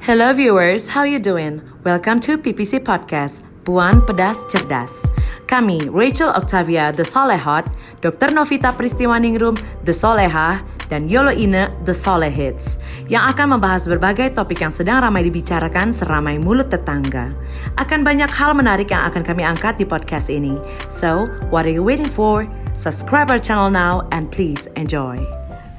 Hello viewers, how you doing? Welcome to PPC Podcast, Puan Pedas Cerdas. Kami, Rachel Octavia The Solehot, Dr. Novita Pristiwaningrum The Soleha, dan Yolo Ine The Solehits, yang akan membahas berbagai topik yang sedang ramai dibicarakan seramai mulut tetangga. Akan banyak hal menarik yang akan kami angkat di podcast ini. So, what are you waiting for? Subscribe our channel now and please enjoy.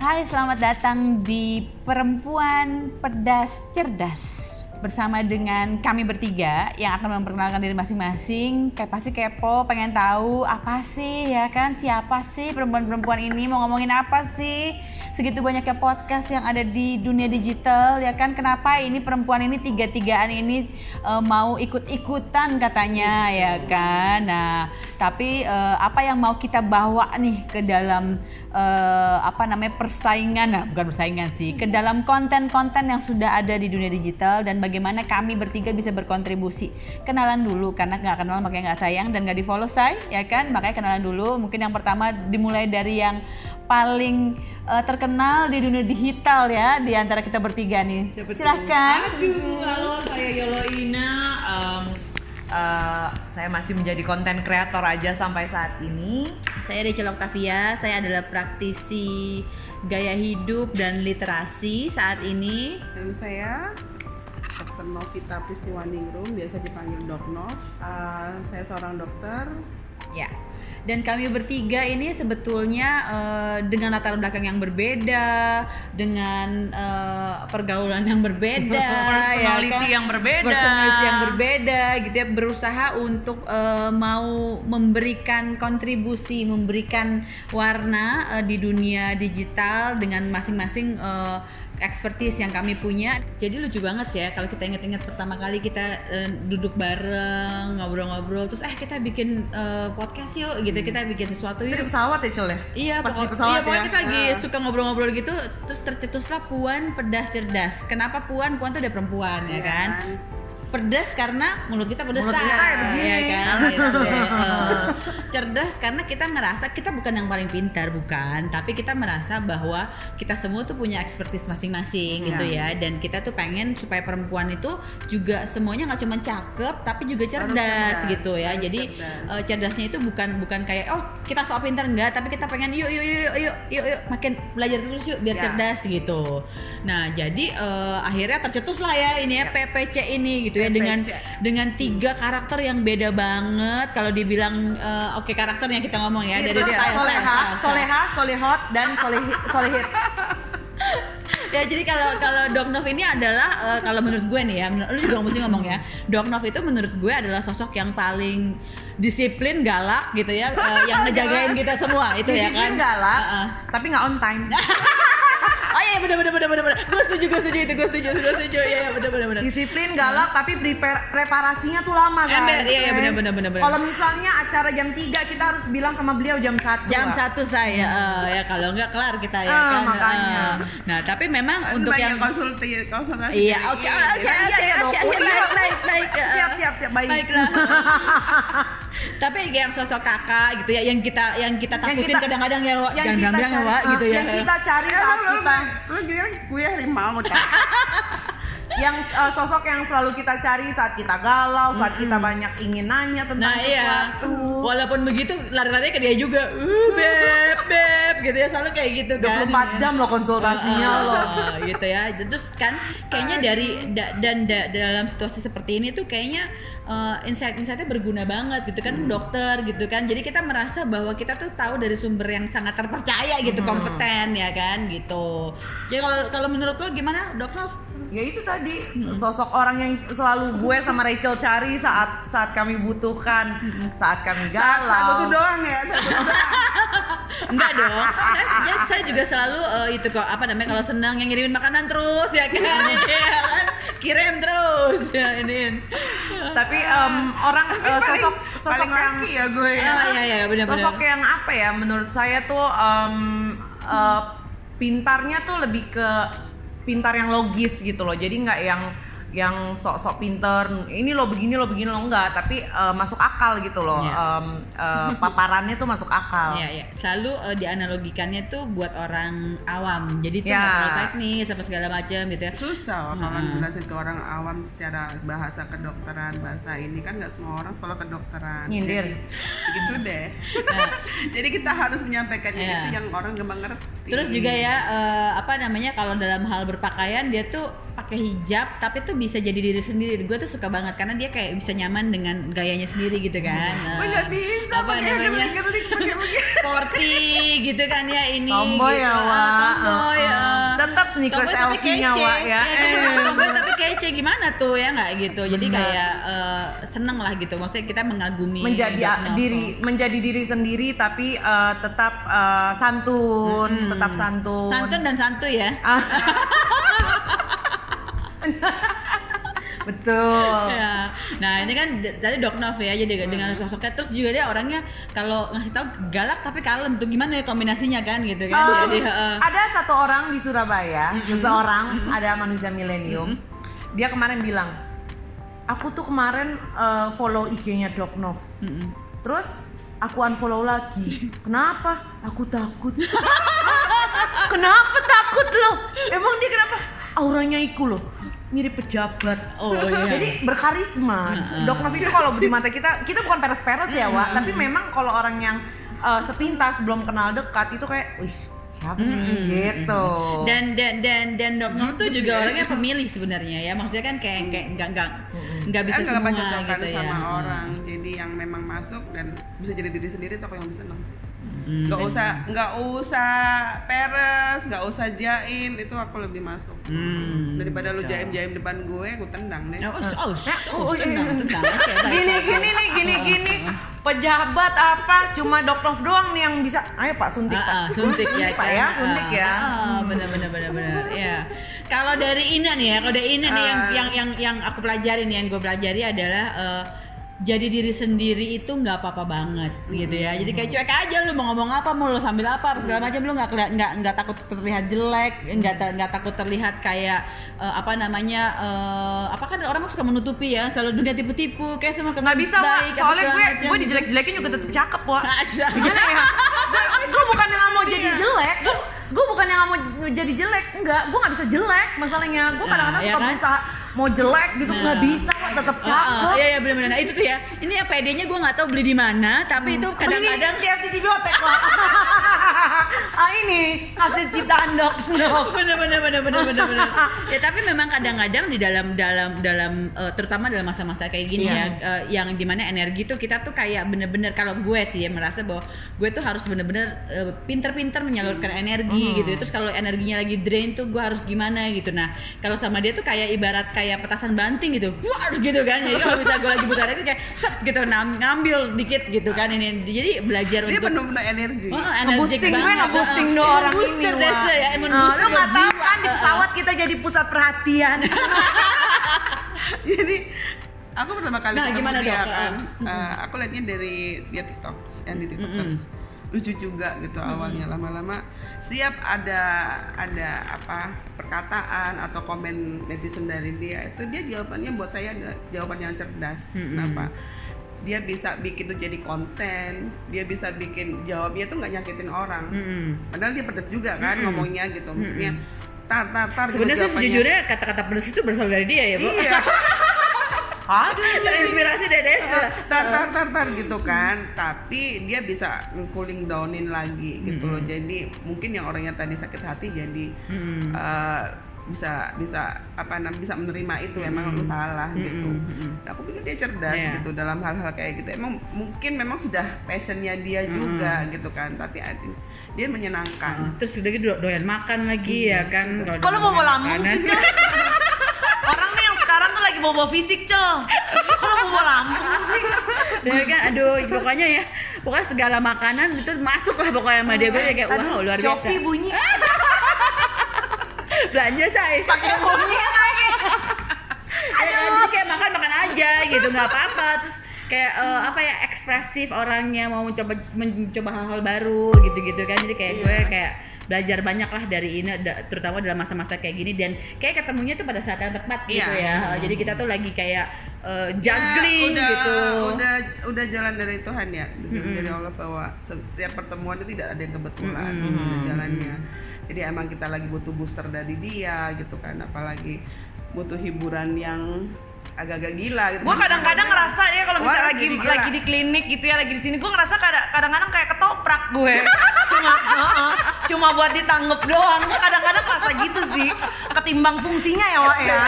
Hai, selamat datang di Perempuan Pedas Cerdas bersama dengan kami bertiga yang akan memperkenalkan diri masing-masing. Kayak pasti kepo, pengen tahu apa sih ya kan? Siapa sih perempuan-perempuan ini mau ngomongin apa sih? Segitu banyaknya podcast yang ada di dunia digital ya kan? Kenapa ini perempuan ini tiga-tigaan ini uh, mau ikut-ikutan katanya ya kan? Nah, tapi uh, apa yang mau kita bawa nih ke dalam uh, apa namanya persaingan. Nah, bukan persaingan sih ke dalam konten-konten yang sudah ada di dunia digital dan bagaimana kami bertiga bisa berkontribusi. Kenalan dulu karena nggak kenal makanya nggak sayang dan nggak di follow saya ya kan? Makanya kenalan dulu. Mungkin yang pertama dimulai dari yang paling uh, terkenal di dunia digital ya di antara kita bertiga nih. Siapa silahkan. Aduh, halo saya Yolo Ina. Um, uh, saya masih menjadi konten kreator aja sampai saat ini. Saya Rachel Octavia, saya adalah praktisi gaya hidup dan literasi saat ini. Dan saya Dr. Novita Pristiwaningrum, biasa dipanggil Dok Nov. Uh, saya seorang dokter. Ya. Dan kami bertiga ini sebetulnya uh, dengan latar belakang yang berbeda, dengan uh, pergaulan yang berbeda, Personality ya kan? yang berbeda. personality yang berbeda, gitu ya, berusaha untuk uh, mau memberikan kontribusi, memberikan warna uh, di dunia digital dengan masing-masing uh, expertise yang kami punya. Jadi lucu banget sih ya kalau kita ingat-ingat pertama kali kita uh, duduk bareng, ngobrol-ngobrol, terus eh kita bikin uh, podcast yuk, gitu kita bikin sesuatu di yuk. pesawat ya, Cil ya? Iya, Pas pokok- di pesawat iya, pokoknya ya? kita lagi Ah. suka ngobrol-ngobrol gitu, terus tercetuslah Puan pedas cerdas. Kenapa Puan? Puan tuh udah perempuan ya Iya kan? Pedas karena mulut kita pedes Mulut kita kayak begini. ya kan? Gitu. Eh, cerdas karena kita ngerasa kita bukan yang paling pintar, bukan, tapi kita merasa bahwa kita semua tuh punya expertise masing-masing gitu ya, dan kita tuh pengen supaya perempuan itu juga semuanya nggak cuma cakep, tapi juga cerdas, cerdas, gitu ya. harus Jadi cerdas. eh, cerdasnya itu bukan bukan kayak oh kita sok pintar enggak tapi kita pengen yuk yuk yuk yuk yuk yuk, makin belajar terus yuk biar Ya. cerdas gitu nah jadi eh, akhirnya tercetus lah ya ini ya PPC ini gitu ya PPC. dengan dengan tiga karakter yang beda banget kalau dibilang eh, oke karakternya kita ngomong ya dari Terus style, style, Soleha, style, style. Soleha, Solehot, dan Solehi, Solehits. ya jadi kalau kalau Doc Nov ini adalah eh, kalau menurut gue nih ya lu juga mesti ngomong ya Doc Nov itu menurut gue adalah sosok yang paling disiplin galak gitu ya eh, yang ngejagain kita semua itu ya kan Disiplin galak, Heeh. tapi nggak on time. Iya bener bener bener bener bener. Gue setuju gue setuju itu gue setuju gue setuju ya ya bener bener bener. Disiplin galak tapi prepar- preparasinya tuh lama kan. Ember, iya, iya, bener, bener, bener, bener. Kalau misalnya acara jam 3 kita harus bilang sama beliau jam 1. Jam satu saya eh, ya kalau nggak kelar kita ya Ah, kan. makanya. eh. Nah tapi memang untuk banyak yang konsultasi konsultasi. Iya oke oke Iya, oke iya, oke baik baik baik. eh. Siap siap siap baik. Baiklah. Tapi yang sosok kakak gitu ya yang kita yang kita takutin kadang-kadang ya Wak. yang jangan kita bilang ya cari, Wak gitu ya. yang kita cari Eh, saat kita lu gini kan gue harimau? yang eh, sosok yang selalu kita cari saat kita galau, saat kita banyak ingin nanya tentang Nah iya, sesuatu. walaupun begitu lari-lari ke dia juga, uh, beb, beb, gitu ya selalu kayak gitu kan. 24 jam loh konsultasinya Ah, loh. ah, gitu ya. Terus kan kayaknya dari da- dan da- dalam situasi seperti ini tuh kayaknya uh, insight-insightnya berguna banget gitu kan dokter gitu kan. Jadi kita merasa bahwa kita tuh tahu dari sumber yang sangat terpercaya gitu, kompeten ya kan gitu. Ya kalau kalau menurut lo gimana, Dok Nov? Ya itu tadi sosok orang yang selalu gue sama Rachel cari saat saat kami butuhkan, saat kami galau. doang ya, satu doang. Enggak dong. Saya, saya, saya juga selalu eh, itu kok apa namanya kalau senang yang ngirimin makanan terus ya kan. Iya kan? Kirim terus ya ini. Tapi em, orang eh, sosok sosok paling yang ya gue ya. Oh iya iya benar-benar. sosok yang apa ya menurut saya tuh em, eh, pintarnya tuh lebih ke pintar yang logis gitu loh. Jadi nggak yang yang sok-sok pinter ini lo begini lo begini lo enggak tapi eh, masuk akal gitu loh Iya. Em, eh, paparannya tuh masuk akal Iya, iya. Selalu eh, dianalogikannya tuh buat orang awam. Jadi tuh nggak terlalu teknis apa segala macam gitu ya. susah loh kalau jelasin ke orang awam secara bahasa kedokteran bahasa ini kan nggak semua orang sekolah kedokteran Nyindir. Jadi, gitu deh jadi kita harus menyampaikannya Iya. itu yang orang gampang ngerti Terus juga ya eh, apa namanya kalau dalam hal berpakaian dia tuh pakai hijab tapi tuh bisa jadi diri sendiri. Gue tuh suka banget karena dia kayak bisa nyaman dengan gayanya sendiri gitu kan. Gue Eh, nggak bisa apa namanya? sporty gitu kan ya ini Tomboy gitu. ya, Ah, Wak. tomboy ya. Tetap sneakers Tomboy tapi LV-nya, kece. Wak, ya. Iya, tomboy- tomboy tapi kece gimana tuh ya nggak gitu jadi kayak eh, seneng lah gitu maksudnya kita mengagumi menjadi diri menjadi diri sendiri tapi eh, tetap eh, santun tetap santun santun dan santuy ya betul Ya. Nah ini kan tadi Dok Nov ya jadi dengan sosoknya terus juga dia orangnya kalau ngasih tahu galak tapi kalem tuh gimana ya kombinasinya kan gitu kan Um, jadi heeh. ada satu orang di Surabaya, seseorang ada manusia milenium. Dia kemarin bilang, aku tuh kemarin uh, follow IG-nya Doc Nov. Terus aku unfollow lagi. Kenapa? Aku takut. kenapa takut loh? Emang dia kenapa? Auranya iku loh mirip pejabat. Oh, iya. Jadi berkarisma. Doc Nov itu kalau di mata kita, kita bukan peres-peres ya, Wak. Tapi memang kalau orang yang uh, sepintas belum kenal dekat itu kayak, wih siapa nih gitu. dan dan dan dan Dok Nov tuh juga orangnya pemilih sebenarnya ya maksudnya kan kayak kayak nggak nggak nggak bisa kan semua gitu ya. sama orang. Jadi yang memang masuk dan bisa jadi diri sendiri itu aku yang bisa seneng sih Hmm. nggak usah nggak usah peres nggak usah jaim. Itu aku lebih masuk. Hmm. daripada lu jaim jaim depan gue aku tendang deh. Oh, oh, oh, oh, oh, iya. tenang, tenang. Oke, baik, gini gini nih gini gini. pejabat apa? Cuma dokter doang nih yang bisa. Ayo pak suntik Ah, ah, pak suntik ya pak ya kan? suntik ya. Ah, benar benar benar benar. Ya kalau dari Ina nih ya kalau dari Ina nih yang Ah. yang yang yang aku pelajarin yang gue pelajari adalah eh, jadi diri sendiri itu nggak apa-apa banget gitu ya jadi kayak cuek aja lu mau ngomong apa mau lu sambil apa segala macam lu nggak nggak nggak takut terlihat jelek nggak nggak takut terlihat kayak eh, apa namanya eh, apa kan orang suka menutupi ya selalu dunia tipu-tipu kayak semua nggak bisa baik, soalnya gue macam gue gitu. dijelek-jelekin juga tetap cakep Masa? gimana ya gue bukan yang mau jadi jelek gue gue bukan yang mau jadi jelek enggak gue nggak bisa jelek masalahnya gue kadang-kadang Nah, ya suka kan? berusaha mau jelek gitu nggak Nah. bisa kok tetap cakep Iya iya benar-benar. Nah, itu tuh ya. Ini ya PD-nya gue nggak tahu beli di mana, tapi itu kadang-kadang KFC Cibiotek pak ah ini hasil ciptaan dok. Dok bener bener bener bener bener bener. ya tapi memang kadang-kadang di dalam dalam dalam eh, terutama dalam masa-masa kayak gini Iya. ya eh, yang di mana energi tuh kita tuh kayak bener-bener kalau gue sih ya merasa bahwa gue tuh harus bener-bener eh, pinter-pinter menyalurkan energi gitu terus kalau energinya lagi drain tuh gue harus gimana gitu. Nah kalau sama dia tuh kayak ibarat kayak petasan banting gitu. Wah, gitu kan. Jadi kalau bisa gue lagi butuh energi kayak set gitu ngambil dikit gitu kan. Ini jadi belajar dia untuk penuh-penuh energi. Oh, gue banget. Nge-boosting Heeh. dua Emang orang ini. Se, ya. Emang booster Lu nggak buat tahu jiwa. kan di pesawat kita jadi pusat perhatian jadi aku pertama kali Nah, ketemu gimana, dia Dok? kan eh, aku liatnya dari dia TikTok yang di TikTok lucu juga gitu awalnya lama-lama setiap ada ada apa perkataan atau komen netizen dari dia itu dia jawabannya buat saya adalah jawaban yang cerdas kenapa dia bisa bikin itu jadi konten dia bisa bikin jawabnya tuh nggak nyakitin orang. Padahal dia pedes juga kan ngomongnya gitu maksudnya tar tar tar gitu Sebenarnya sih jawabannya. sejujurnya kata-kata pedes itu berasal dari dia ya, Bu. iya. Aduh Terinspirasi dari Desa. tar tar tar tar gitu kan. Tapi dia bisa cooling downin lagi gitu loh. Jadi mungkin yang orangnya tadi sakit hati jadi eh, bisa bisa apa namanya bisa menerima itu emang lu salah gitu. Nah, aku pikir dia cerdas Iya. gitu dalam hal-hal kayak gitu. Emang mungkin memang sudah passionnya dia juga gitu kan tapi dia menyenangkan. Terus udah gitu doyan makan lagi ya kan. kalau mau bawa lambung sih Cel orang nih yang sekarang tuh lagi bawa fisik Cel kalau mau bawa lambung sih? Dia kan aduh pokoknya ya pokoknya segala makanan itu masuk lah pokoknya sama dia. Gue kayak wow luar biasa. Shopee bunyi Belanja say. pakai lagi Ya, jadi kayak makan makan aja gitu nggak apa-apa. Terus kayak eh, apa ya ekspresif orangnya mau mencoba mencoba hal-hal baru gitu-gitu kan. Jadi kayak gue kayak belajar banyak lah dari ini da- terutama dalam masa-masa kayak gini. Dan kayak ketemunya tuh pada saat yang tepat gitu Iya. ya jadi kita tuh lagi kayak Ya, juggling udah, gitu. udah udah jalan dari Tuhan ya. Dari dari Allah bahwa setiap pertemuan itu tidak ada yang kebetulan. Ada jalannya jadi emang kita lagi butuh booster dari dia gitu kan apalagi butuh hiburan yang agak-agak gila gitu. Gue kadang-kadang ngerasa ya kalau misalnya lagi jadi gila. lagi di klinik gitu ya lagi di sini gue ngerasa kada- kadang-kadang kayak ketoprak gue. Cuma heeh, cuma buat ditanggep doang. Gua kadang-kadang ngerasa gitu sih ketimbang fungsinya ya Wak ya.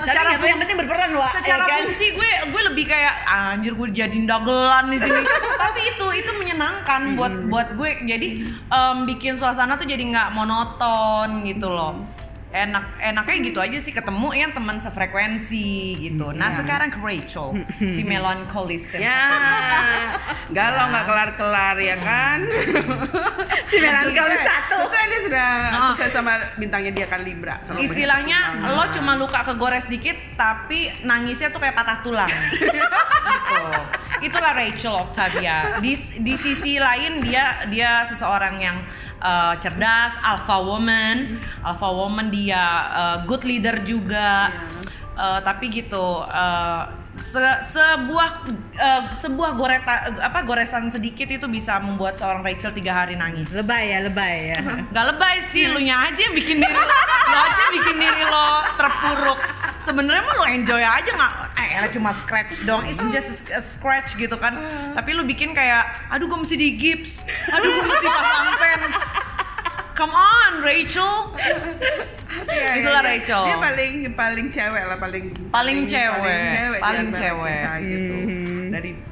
Secara yang fungsi penting berperan Wak, secara ya kan? fungsi gue gue lebih kayak anjir gue jadiin dagelan di sini. Tapi itu itu menyenangkan buat buat gue. Jadi em, bikin suasana tuh jadi nggak monoton gitu loh enak enaknya gitu aja sih ketemu ya teman sefrekuensi gitu. Nah sekarang ke Rachel si melancholis yang ya galau nggak kelar-kelar ya kan? Si melankoli Sesuai- satu. sesuai dia sudah sesuai sama bintangnya dia kan Libra istilahnya lo cuma luka kegores dikit tapi nangisnya tuh kayak patah tulang. Gitu. Itulah Rachel Octavia. Di di sisi lain dia dia seseorang yang uh, cerdas alpha woman alpha woman dia uh, good leader juga Uh, tapi gitu uh, se- sebuah uh, sebuah goreta apa goresan sedikit itu bisa membuat seorang Rachel tiga hari nangis lebay ya lebay ya Gak lebay sih, lu nya aja yang bikin diri lo, lu aja yang bikin diri lo terpuruk. Sebenarnya mah lu enjoy aja nggak? Eh, elah cuma scratch dong, it's just a scratch gitu kan. Tapi lu bikin kayak, aduh gue mesti di gips, aduh gue mesti pasang pen. Come on, Rachel. Iya, Itulah iya. Rachel. Dia paling paling cewek lah, paling Paling cewek, paling cewek, paling cewek. kita, gitu. Dari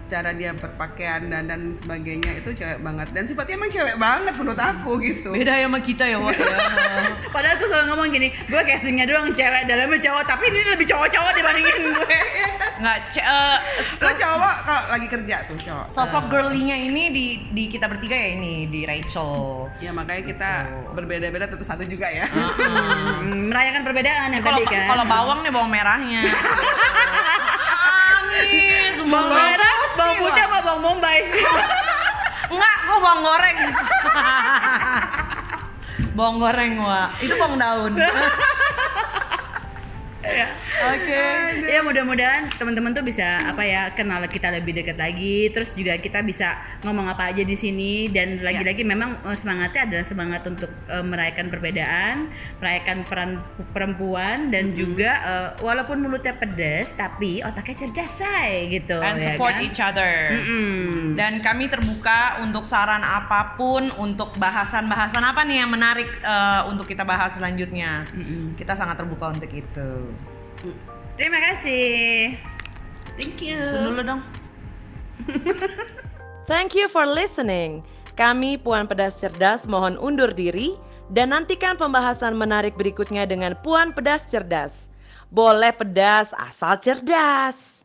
cara dia berpakaian dan dan sebagainya itu cewek banget. Dan sifatnya emang cewek banget menurut aku gitu. Beda ya sama kita ya, Wak. ya. padahal aku selalu ngomong gini gue castingnya doang cewek dalamnya cowok tapi ini lebih cowok-cowok dibandingin gue Nggak, ce- eh, So cowok kalau lagi kerja tuh cowok. sosok girly-nya ini di di kita bertiga ya ini di Rachel. Ya makanya kita berbeda-beda tetap satu juga ya. Hmm, merayakan perbedaan yang Kalau tadi kan kalau bawang nih bawang merahnya. Nangis, bawang bawang merah bawang putih, putih sama bawang bombay Enggak, gua bawang goreng. bawang goreng, Wak. Itu bawang daun. Oke. ya mudah-mudahan teman-teman tuh bisa apa ya kenal kita lebih dekat lagi terus juga kita bisa ngomong apa aja di sini dan lagi-lagi memang eh, semangatnya adalah semangat untuk eh, merayakan perbedaan merayakan peran perempuan dan juga eh, walaupun mulutnya pedas tapi otaknya cerdas say gitu And ya support kan? each other. Mm-mm. Dan kami terbuka untuk saran apa pun, untuk bahasan-bahasan apa nih yang menarik eh, untuk kita bahas selanjutnya. Kita sangat terbuka untuk itu. Terima kasih Thank you. Sun dulu dong. Thank you for listening. Kami Puan Pedas Cerdas mohon undur diri dan nantikan pembahasan menarik berikutnya dengan Puan Pedas Cerdas. Boleh pedas asal cerdas.